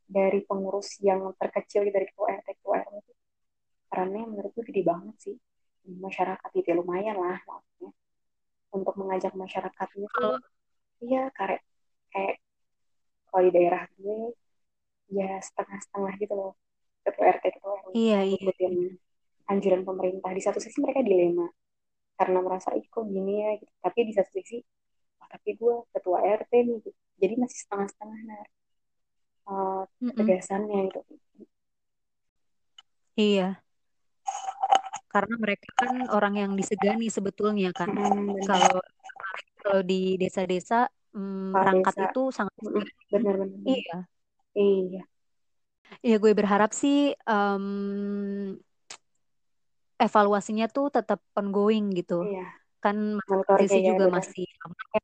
dari pengurus yang terkecil dari ketua RT ketua RW itu perannya menurut gue gede banget sih. Masyarakat itu ya, lumayan lah maksudnya. Untuk mengajak masyarakatnya tuh iya kayak kayak kalau di daerah gue ya setengah-setengah gitu loh ketua RT ketua RW iya iya. Ngikutin anjuran pemerintah. Di satu sisi mereka dilema karena merasa ih kok gini ya? Gitu. tapi di satu sisi oh, tapi gue ketua RT nih gitu. jadi masih setengah-setengah nah uh, ketegasannya gitu. Iya. Karena mereka kan orang yang disegani sebetulnya kan benar. kalau kalau di desa-desa hmm, Kepala perangkat desa. itu sangat benar-benar iya. Iya. Ya gue berharap sih em, evaluasinya tuh tetap ongoing gitu. Iya. Kan transisi ya juga benar. masih lama ya.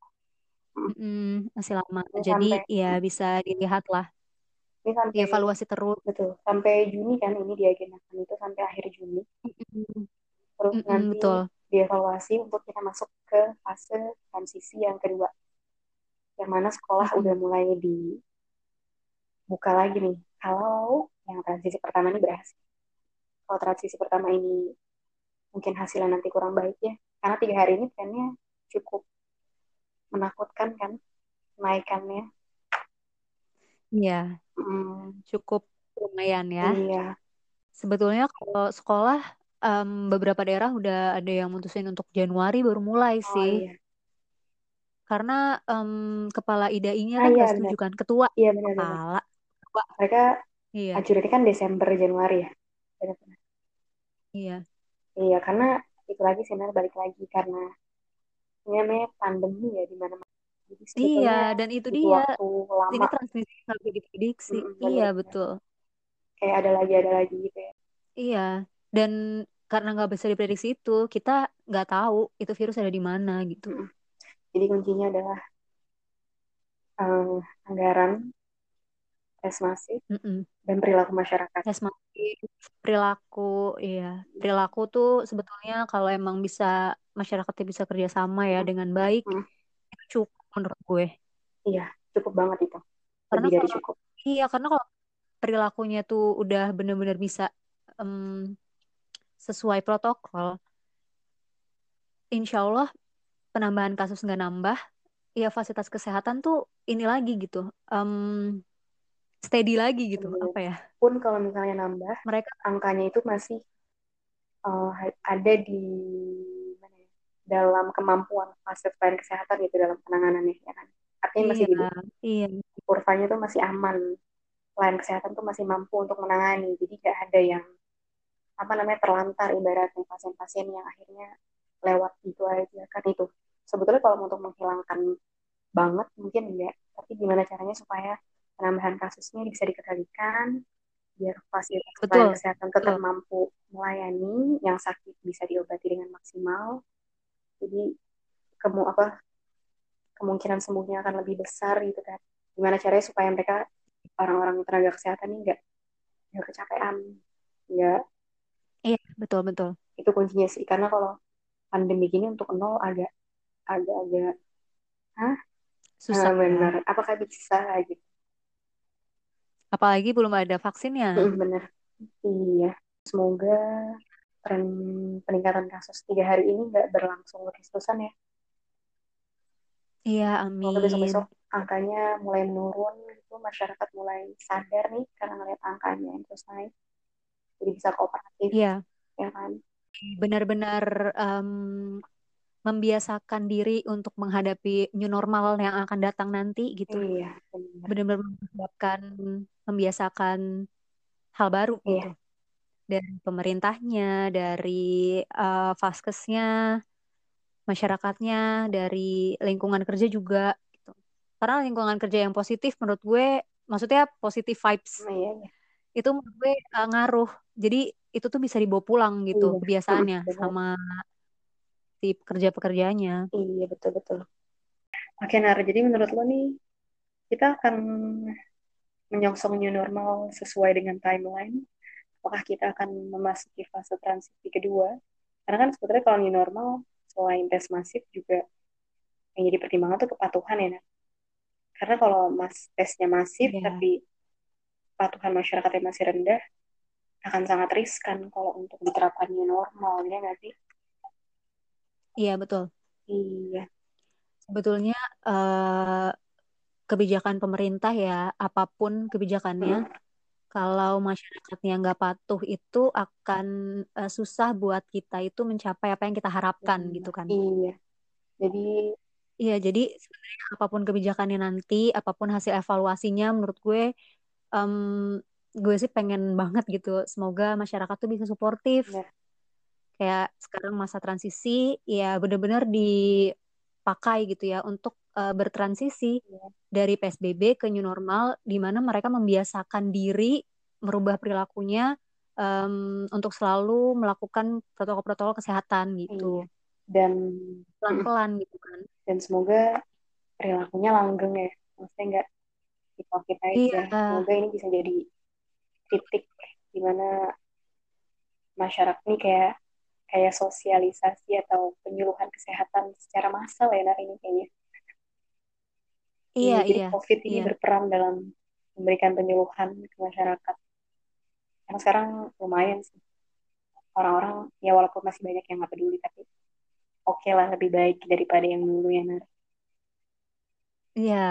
Mm, Mm-mm, masih lama. Ini jadi sampai. ya bisa dilihat lah ini sampai dievaluasi terus. Betul sampai Juni kan ini diagendakan itu sampai akhir Juni. Terus mm-mm, nanti betul. dievaluasi untuk kita masuk ke fase transisi yang kedua. Yang mana sekolah Mm-mm. udah mulai dibuka lagi nih. Kalau yang transisi pertama ini berhasil. Kalau transisi pertama ini mungkin hasilnya nanti kurang baik ya. Karena tiga hari ini trennya cukup menakutkan kan kenaikannya iya. Hmm, cukup lumayan ya. Iya. Sebetulnya kalau sekolah em, beberapa daerah udah ada yang mutusin untuk Januari baru mulai oh sih. iya. Karena em, kepala IDAI-nya ah kan iya benar. setuju kan? Ketua iya benar-benar kepala. Ketua mereka iya. ajurannya kan Desember Januari ya? Benar-benar iya. Iya karena itu lagi sih Nar, balik lagi karena ini namanya pandemi ya di mana jadi iya dan itu dia waktu ini lama transmisi nggak bisa diprediksi. Mm, iya benar-benar betul. Kayak ada lagi ada lagi gitu ya. Iya dan karena nggak bisa diprediksi itu kita nggak tahu itu virus ada di mana gitu. Mm. jadi kuncinya adalah eh, anggaran tes masif Mm-mm. dan perilaku masyarakat. Tes masif perilaku iya. Perilaku tuh sebetulnya kalau emang bisa masyarakatnya bisa kerjasama ya Mm, dengan baik mm. Menurut gue. Iya cukup banget itu. Karena lebih dari kalau cukup. iya karena kalau perilakunya tuh udah bener-bener bisa em, sesuai protokol insya Allah penambahan kasus nggak nambah ya fasilitas kesehatan tuh ini lagi gitu em, steady lagi gitu Benar. apa ya? Pun kalau misalnya nambah mereka angkanya itu masih eh, ada di dalam kemampuan fase pelayanan kesehatan gitu dalam penanganannya ya kan? Artinya masih iya di iya. Kurvanya tuh masih aman. Pelayanan kesehatan tuh masih mampu untuk menangani. Jadi nggak ada yang apa namanya terlantar ibaratnya pasien-pasien yang akhirnya lewat gitu aja. Kan itu. Sebetulnya kalau untuk menghilangkan banget mungkin enggak. Tapi gimana caranya supaya penambahan kasusnya bisa dikendalikan biar fasilitas betul. kesehatan tetap betul. mampu melayani yang sakit bisa diobati dengan maksimal jadi kemu apa kemungkinan sembuhnya akan lebih besar gitu kan. Gimana caranya supaya mereka orang-orang tenaga kesehatan ini enggak nggak kecapean nggak iya betul betul. Itu kuncinya sih karena kalau pandemi gini untuk nol agak agak agak hah? Susah. Ah, ya benar apakah bisa gitu apalagi belum ada vaksinnya. Mm, benar iya. Semoga tren peningkatan kasus tiga hari ini nggak berlangsung terus-terusan ya? Iya amin. besok-besok angkanya mulai menurun gitu masyarakat mulai sadar nih karena ngeliat angkanya yang terus naik. Jadi bisa kooperatif iya. ya kan? Benar-benar em, membiasakan diri untuk menghadapi new normal yang akan datang nanti gitu. Iya benar. Benar-benar membiasakan membiasakan hal baru iya. gitu dari pemerintahnya dari eh, vaskesnya masyarakatnya dari lingkungan kerja juga gitu. Karena lingkungan kerja yang positif menurut gue maksudnya positive vibes Nah, iya iya. itu menurut gue eh, ngaruh. Jadi itu tuh bisa dibawa pulang gitu iya kebiasaannya benar sama si pekerja-pekerjanya iya betul betul. Oke, Nar. Jadi menurut lo nih, kita akan menyongsong new normal sesuai dengan timeline? Apakah kita akan memasuki fase transisi kedua? Karena kan sebetulnya kalau new normal, selain tes masif juga yang jadi pertimbangan tuh kepatuhan ya, Nar. Karena kalau mas tesnya masif, yeah. tapi kepatuhan masyarakatnya masih rendah, akan sangat riskan kalau untuk diterapkan new normal, ya nggak sih? Iya, betul. Iya. Sebetulnya uh, kebijakan pemerintah ya, apa pun kebijakannya, hmm. Kalau masyarakatnya nggak patuh itu akan uh, susah buat kita itu mencapai apa yang kita harapkan hmm. gitu kan. Iya. Jadi Iya, jadi sebenarnya apa pun kebijakannya nanti, apa pun hasil evaluasinya, menurut gue, um, gue sih pengen banget gitu. Semoga masyarakat tuh bisa suportif. Ya kayak sekarang masa transisi ya benar-benar dipakai gitu ya untuk uh, bertransisi yeah. dari PSBB ke new normal di mana mereka membiasakan diri merubah perilakunya um, untuk selalu melakukan protokol-protokol kesehatan gitu. Iya. Dan pelan-pelan gitu kan. Dan semoga perilakunya langgeng ya. Maksudnya enggak kita aja. Iya. Semoga ini bisa jadi titik di mana masyarakat ini kayak kayak sosialisasi atau penyuluhan kesehatan secara massal ya hari ini kayaknya. Iya, Jadi iya. COVID ini iya. berperan dalam memberikan penyuluhan ke masyarakat. Karena sekarang lumayan sih. Orang-orang, ya walaupun masih banyak yang nggak peduli, tapi oke okay lah lebih baik daripada yang dulu ya, Nar. Iya.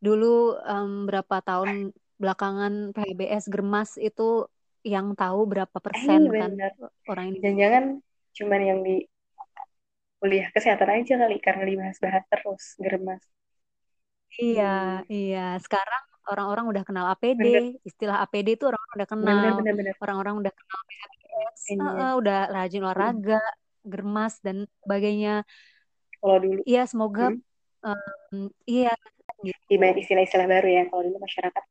Dulu um, berapa tahun belakangan PBS Germas itu yang tahu berapa persen eh, kan orang ini. Jangan-jangan cuman yang di kuliah kesehatan aja kali karena dibahas-bahas terus germas. Iya, hmm. iya. Sekarang orang-orang udah kenal APD, bener. istilah APD itu orang udah kenal. Orang-orang udah kenal PHBS, iya. uh, udah rajin olahraga, hmm. germas dan sebagainya. Kalau dulu. Iya, semoga hmm. um, iya gitu. istilah-istilah baru ya. Kalau dulu masyarakat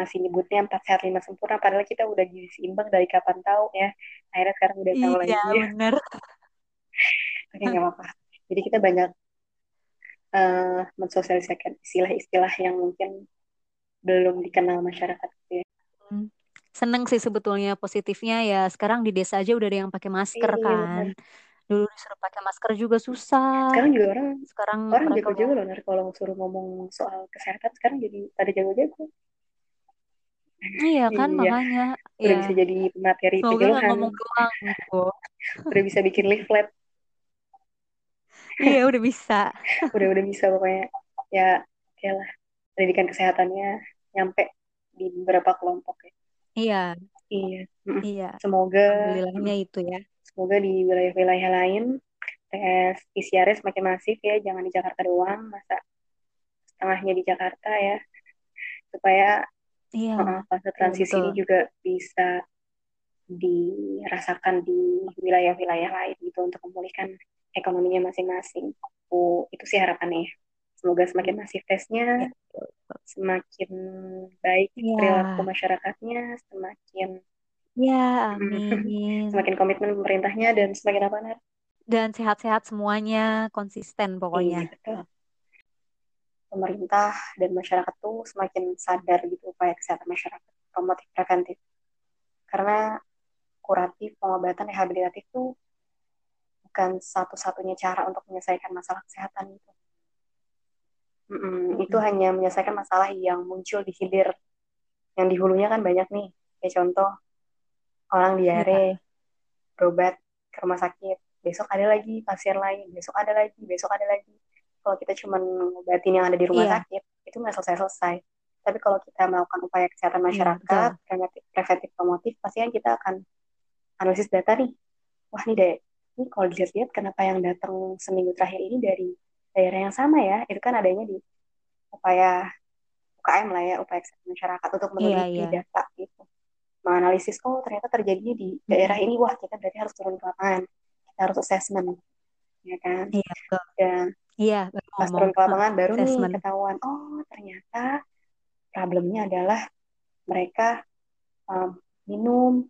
masih nyebutnya empat sehat lima sempurna padahal kita udah gizi seimbang dari kapan tahu ya akhirnya sekarang udah tahu iya, lagi iya bener oke nggak apa-apa jadi kita banyak uh, mensosialisasikan istilah-istilah yang mungkin belum dikenal masyarakat ya hmm. seneng sih sebetulnya positifnya ya sekarang di desa aja udah ada yang pakai masker iya, kan bener. dulu disuruh pakai masker juga susah sekarang juga orang sekarang orang jago jago loh kalau suruh ngomong soal kesehatan sekarang jadi pada jago-jago Iya kan iya. makanya. Udah ya. bisa jadi materi Semoga penyuluhan. ngomong doang gitu. udah bisa bikin leaflet. Iya udah bisa. udah udah bisa pokoknya. Ya oke lah. Pendidikan kesehatannya nyampe di beberapa kelompok ya. Iya. Iya. Iya. Semoga. Alhamdulillahnya itu ya. Semoga di wilayah-wilayah lain tes PCR semakin masif ya, jangan di Jakarta doang, masa setengahnya di Jakarta ya, supaya Iya. Uh, fase transisi ini juga bisa dirasakan di wilayah-wilayah lain gitu untuk memulihkan ekonominya masing-masing. Oh, itu sih harapannya. Semoga semakin masif tesnya, ya. semakin baik ya. perilaku masyarakatnya, semakin ya amin. semakin komitmen pemerintahnya dan semakin apa nar? Dan sehat-sehat semuanya, konsisten pokoknya. Iya, betul pemerintah dan masyarakat tuh semakin sadar gitu upaya kesehatan masyarakat promotif preventif karena kuratif pengobatan rehabilitatif tuh bukan satu-satunya cara untuk menyelesaikan masalah kesehatan itu. Mm -mm, itu hanya menyelesaikan masalah yang muncul di hilir. Yang di hulunya kan banyak nih. Kayak contoh orang diare ya. berobat ke rumah sakit. Besok ada lagi pasien lain. Besok ada lagi besok ada lagi. Kalau kita cuma ngobatin yang ada di rumah yeah. sakit itu nggak selesai-selesai. Tapi kalau kita melakukan upaya kesehatan iya, masyarakat yeah, preventif, preventif promotif pasti kan kita akan analisis data nih. Wah deh ini kalau dilihat-lihat kenapa yang datang seminggu terakhir ini dari daerah yang sama ya? Itu kan adanya di upaya UKM lah ya upaya masyarakat untuk iya, meneliti yeah, yeah. data gitu. Menganalisis oh ternyata terjadinya di daerah ini wah kita berarti harus turun ke lapangan. Kita harus assessment ya kan? Iya, dan Iya, pas turun ke lapangan baru assessment. nih ketahuan, oh ternyata problemnya adalah mereka um, minum,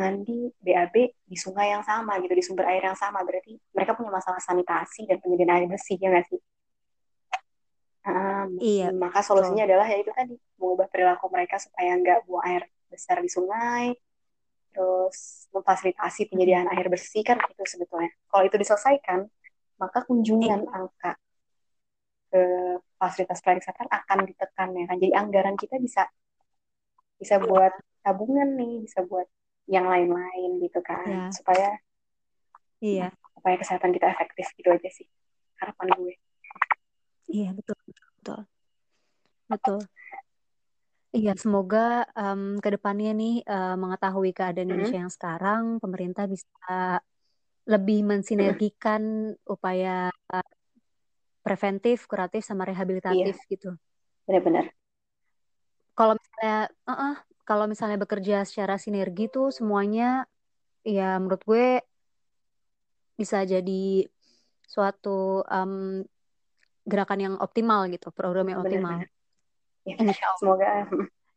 mandi, BAB di sungai yang sama gitu, di sumber air yang sama. Berarti mereka punya masalah sanitasi dan penyediaan air bersih, ya nggak sih? Uh, Iya. Maka solusinya betul. adalah ya itu tadi mengubah perilaku mereka supaya nggak buang air besar di sungai, terus memfasilitasi penyediaan air bersih kan itu sebetulnya. Kalau itu diselesaikan, maka kunjungan eh. angka ke fasilitas pariwisata akan ditekan ya kan. Jadi anggaran kita bisa bisa buat tabungan nih, bisa buat yang lain-lain gitu kan, ya. supaya iya supaya kesehatan kita efektif gitu aja sih harapan gue. Iya betul betul betul. Iya, semoga um, ke depannya nih uh, mengetahui keadaan mm-hmm. Indonesia yang sekarang, pemerintah bisa lebih mensinergikan mm-hmm. upaya preventif, kuratif, sama rehabilitatif iya. gitu. Benar-benar. Kalau misalnya, uh-uh, kalau misalnya bekerja secara sinergi tuh semuanya, ya menurut gue bisa jadi suatu um, gerakan yang optimal gitu, program yang optimal. Benar-benar. Ya. Semoga.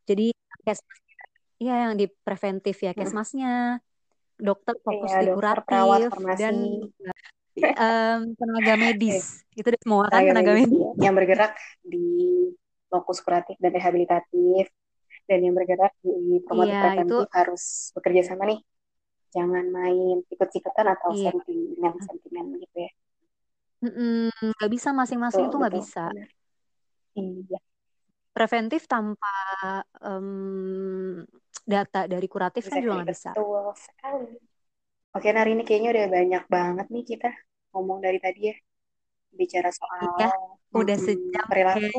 Jadi kesmasnya, ya yang di preventif ya kesmasnya, dokter fokus iya, di kuratif perawat, dan um, tenaga medis itu semua kan tenaga, tenaga medis, medis. yang bergerak di fokus kuratif dan rehabilitatif dan yang bergerak di promotif iya, preventif itu... harus bekerja sama nih jangan main ikut-ikutan atau iya. sentimen sentimen gitu ya nggak bisa masing-masing itu nggak bisa iya preventif tanpa um, data dari kuratif kan juga nggak bisa. Betul sekali. Oke, hari ini kayaknya udah banyak banget nih kita ngomong dari tadi ya. Bicara soal iya, udah sejam perilaku,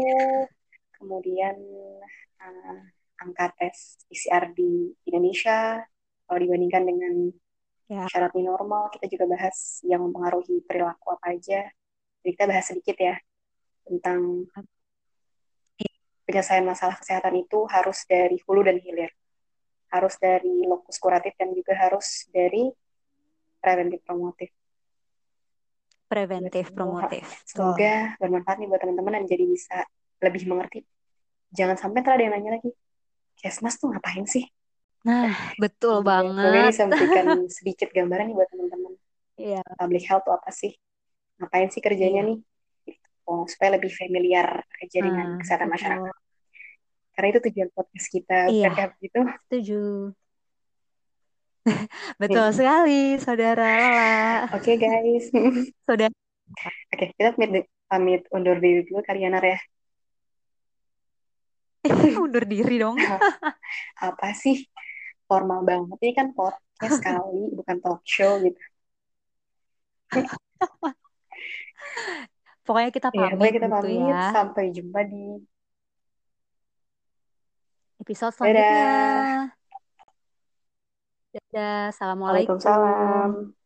kemudian uh, angka tes PCR di Indonesia, kalau dibandingkan dengan ya. syarat normal, kita juga bahas yang mempengaruhi perilaku apa aja. Jadi kita bahas sedikit ya tentang penyelesaian masalah kesehatan itu harus dari hulu dan hilir. Harus dari lokus kuratif dan juga harus dari preventif promotif. Preventif promotif. Semoga bermanfaat nih buat teman-teman dan jadi bisa lebih mengerti. Jangan sampai ntar ada yang nanya lagi, Kesmas tuh ngapain sih? Nah, betul Semoga banget. Semoga bisa memberikan sedikit gambaran nih buat teman-teman. Iya. Yeah. Public health tuh apa sih? Ngapain sih kerjanya yeah. nih? oh, supaya lebih familiar aja dengan hmm, kesehatan betul. masyarakat. Karena itu tujuan podcast kita, iya, bukan gitu? Setuju. betul hmm. sekali, saudara Lala. Oke okay, guys. Saudara. Oke, okay, kita pamit, pamit undur diri dulu kalian ya. undur diri dong. Apa sih? Formal banget. Ini kan podcast sekali, bukan talk show gitu. Pokoknya kita iya, pamit, ya, pokoknya kita gitu pamit. ya. Sampai jumpa di episode selanjutnya. Dadah. Dadah. Assalamualaikum. Waalaikumsalam.